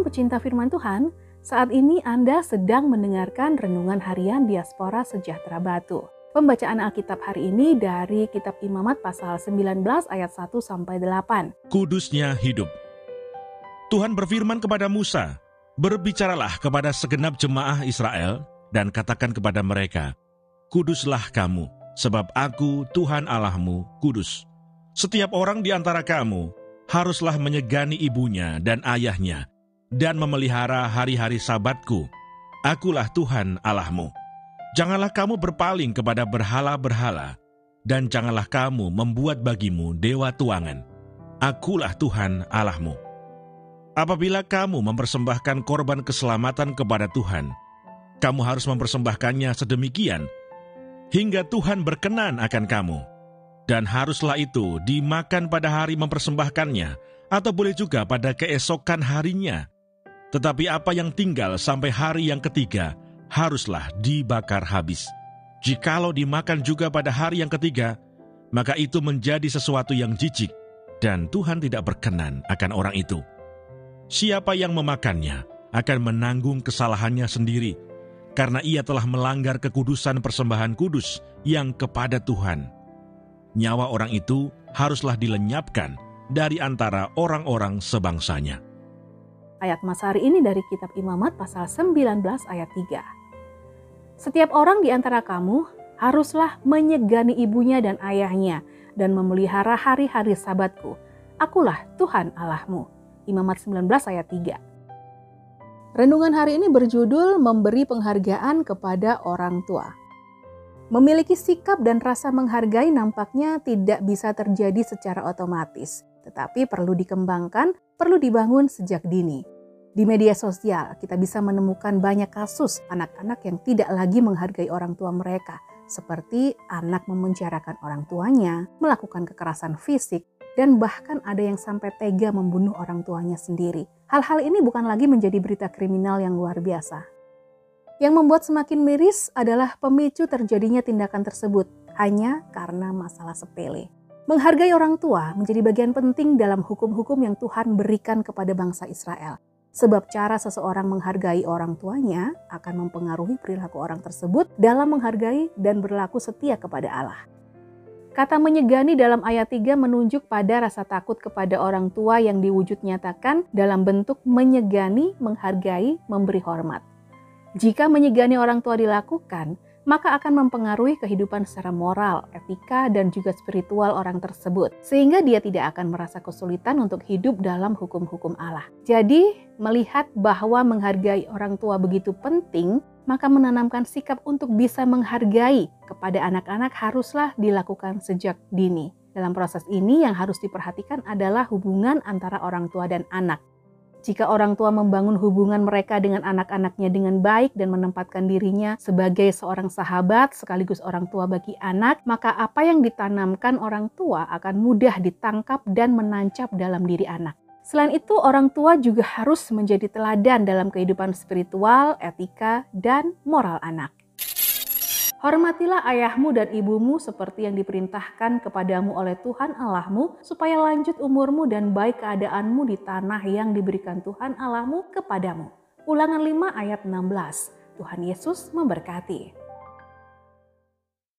pecinta firman Tuhan, saat ini Anda sedang mendengarkan Renungan Harian Diaspora Sejahtera Batu. Pembacaan Alkitab hari ini dari Kitab Imamat pasal 19 ayat 1 sampai 8. Kudusnya hidup. Tuhan berfirman kepada Musa, Berbicaralah kepada segenap jemaah Israel dan katakan kepada mereka, Kuduslah kamu, sebab aku Tuhan Allahmu kudus. Setiap orang di antara kamu haruslah menyegani ibunya dan ayahnya, dan memelihara hari-hari sabatku. Akulah Tuhan Allahmu. Janganlah kamu berpaling kepada berhala-berhala, dan janganlah kamu membuat bagimu dewa tuangan. Akulah Tuhan Allahmu. Apabila kamu mempersembahkan korban keselamatan kepada Tuhan, kamu harus mempersembahkannya sedemikian, hingga Tuhan berkenan akan kamu dan haruslah itu dimakan pada hari mempersembahkannya, atau boleh juga pada keesokan harinya. Tetapi apa yang tinggal sampai hari yang ketiga haruslah dibakar habis. Jikalau dimakan juga pada hari yang ketiga, maka itu menjadi sesuatu yang jijik, dan Tuhan tidak berkenan akan orang itu. Siapa yang memakannya akan menanggung kesalahannya sendiri, karena ia telah melanggar kekudusan persembahan kudus yang kepada Tuhan nyawa orang itu haruslah dilenyapkan dari antara orang-orang sebangsanya. Ayat Mas hari ini dari kitab Imamat pasal 19 ayat 3. Setiap orang di antara kamu haruslah menyegani ibunya dan ayahnya dan memelihara hari-hari sabatku. Akulah Tuhan Allahmu. Imamat 19 ayat 3. Renungan hari ini berjudul memberi penghargaan kepada orang tua. Memiliki sikap dan rasa menghargai nampaknya tidak bisa terjadi secara otomatis, tetapi perlu dikembangkan, perlu dibangun sejak dini. Di media sosial, kita bisa menemukan banyak kasus anak-anak yang tidak lagi menghargai orang tua mereka, seperti anak memenjarakan orang tuanya, melakukan kekerasan fisik, dan bahkan ada yang sampai tega membunuh orang tuanya sendiri. Hal-hal ini bukan lagi menjadi berita kriminal yang luar biasa, yang membuat semakin miris adalah pemicu terjadinya tindakan tersebut hanya karena masalah sepele. Menghargai orang tua menjadi bagian penting dalam hukum-hukum yang Tuhan berikan kepada bangsa Israel. Sebab cara seseorang menghargai orang tuanya akan mempengaruhi perilaku orang tersebut dalam menghargai dan berlaku setia kepada Allah. Kata menyegani dalam ayat 3 menunjuk pada rasa takut kepada orang tua yang diwujud nyatakan dalam bentuk menyegani, menghargai, memberi hormat. Jika menyegani orang tua dilakukan, maka akan mempengaruhi kehidupan secara moral, etika, dan juga spiritual orang tersebut, sehingga dia tidak akan merasa kesulitan untuk hidup dalam hukum-hukum Allah. Jadi, melihat bahwa menghargai orang tua begitu penting, maka menanamkan sikap untuk bisa menghargai kepada anak-anak haruslah dilakukan sejak dini. Dalam proses ini, yang harus diperhatikan adalah hubungan antara orang tua dan anak. Jika orang tua membangun hubungan mereka dengan anak-anaknya dengan baik dan menempatkan dirinya sebagai seorang sahabat sekaligus orang tua bagi anak, maka apa yang ditanamkan orang tua akan mudah ditangkap dan menancap dalam diri anak. Selain itu, orang tua juga harus menjadi teladan dalam kehidupan spiritual, etika, dan moral anak. Hormatilah ayahmu dan ibumu seperti yang diperintahkan kepadamu oleh Tuhan Allahmu, supaya lanjut umurmu dan baik keadaanmu di tanah yang diberikan Tuhan Allahmu kepadamu. Ulangan 5 ayat 16. Tuhan Yesus memberkati.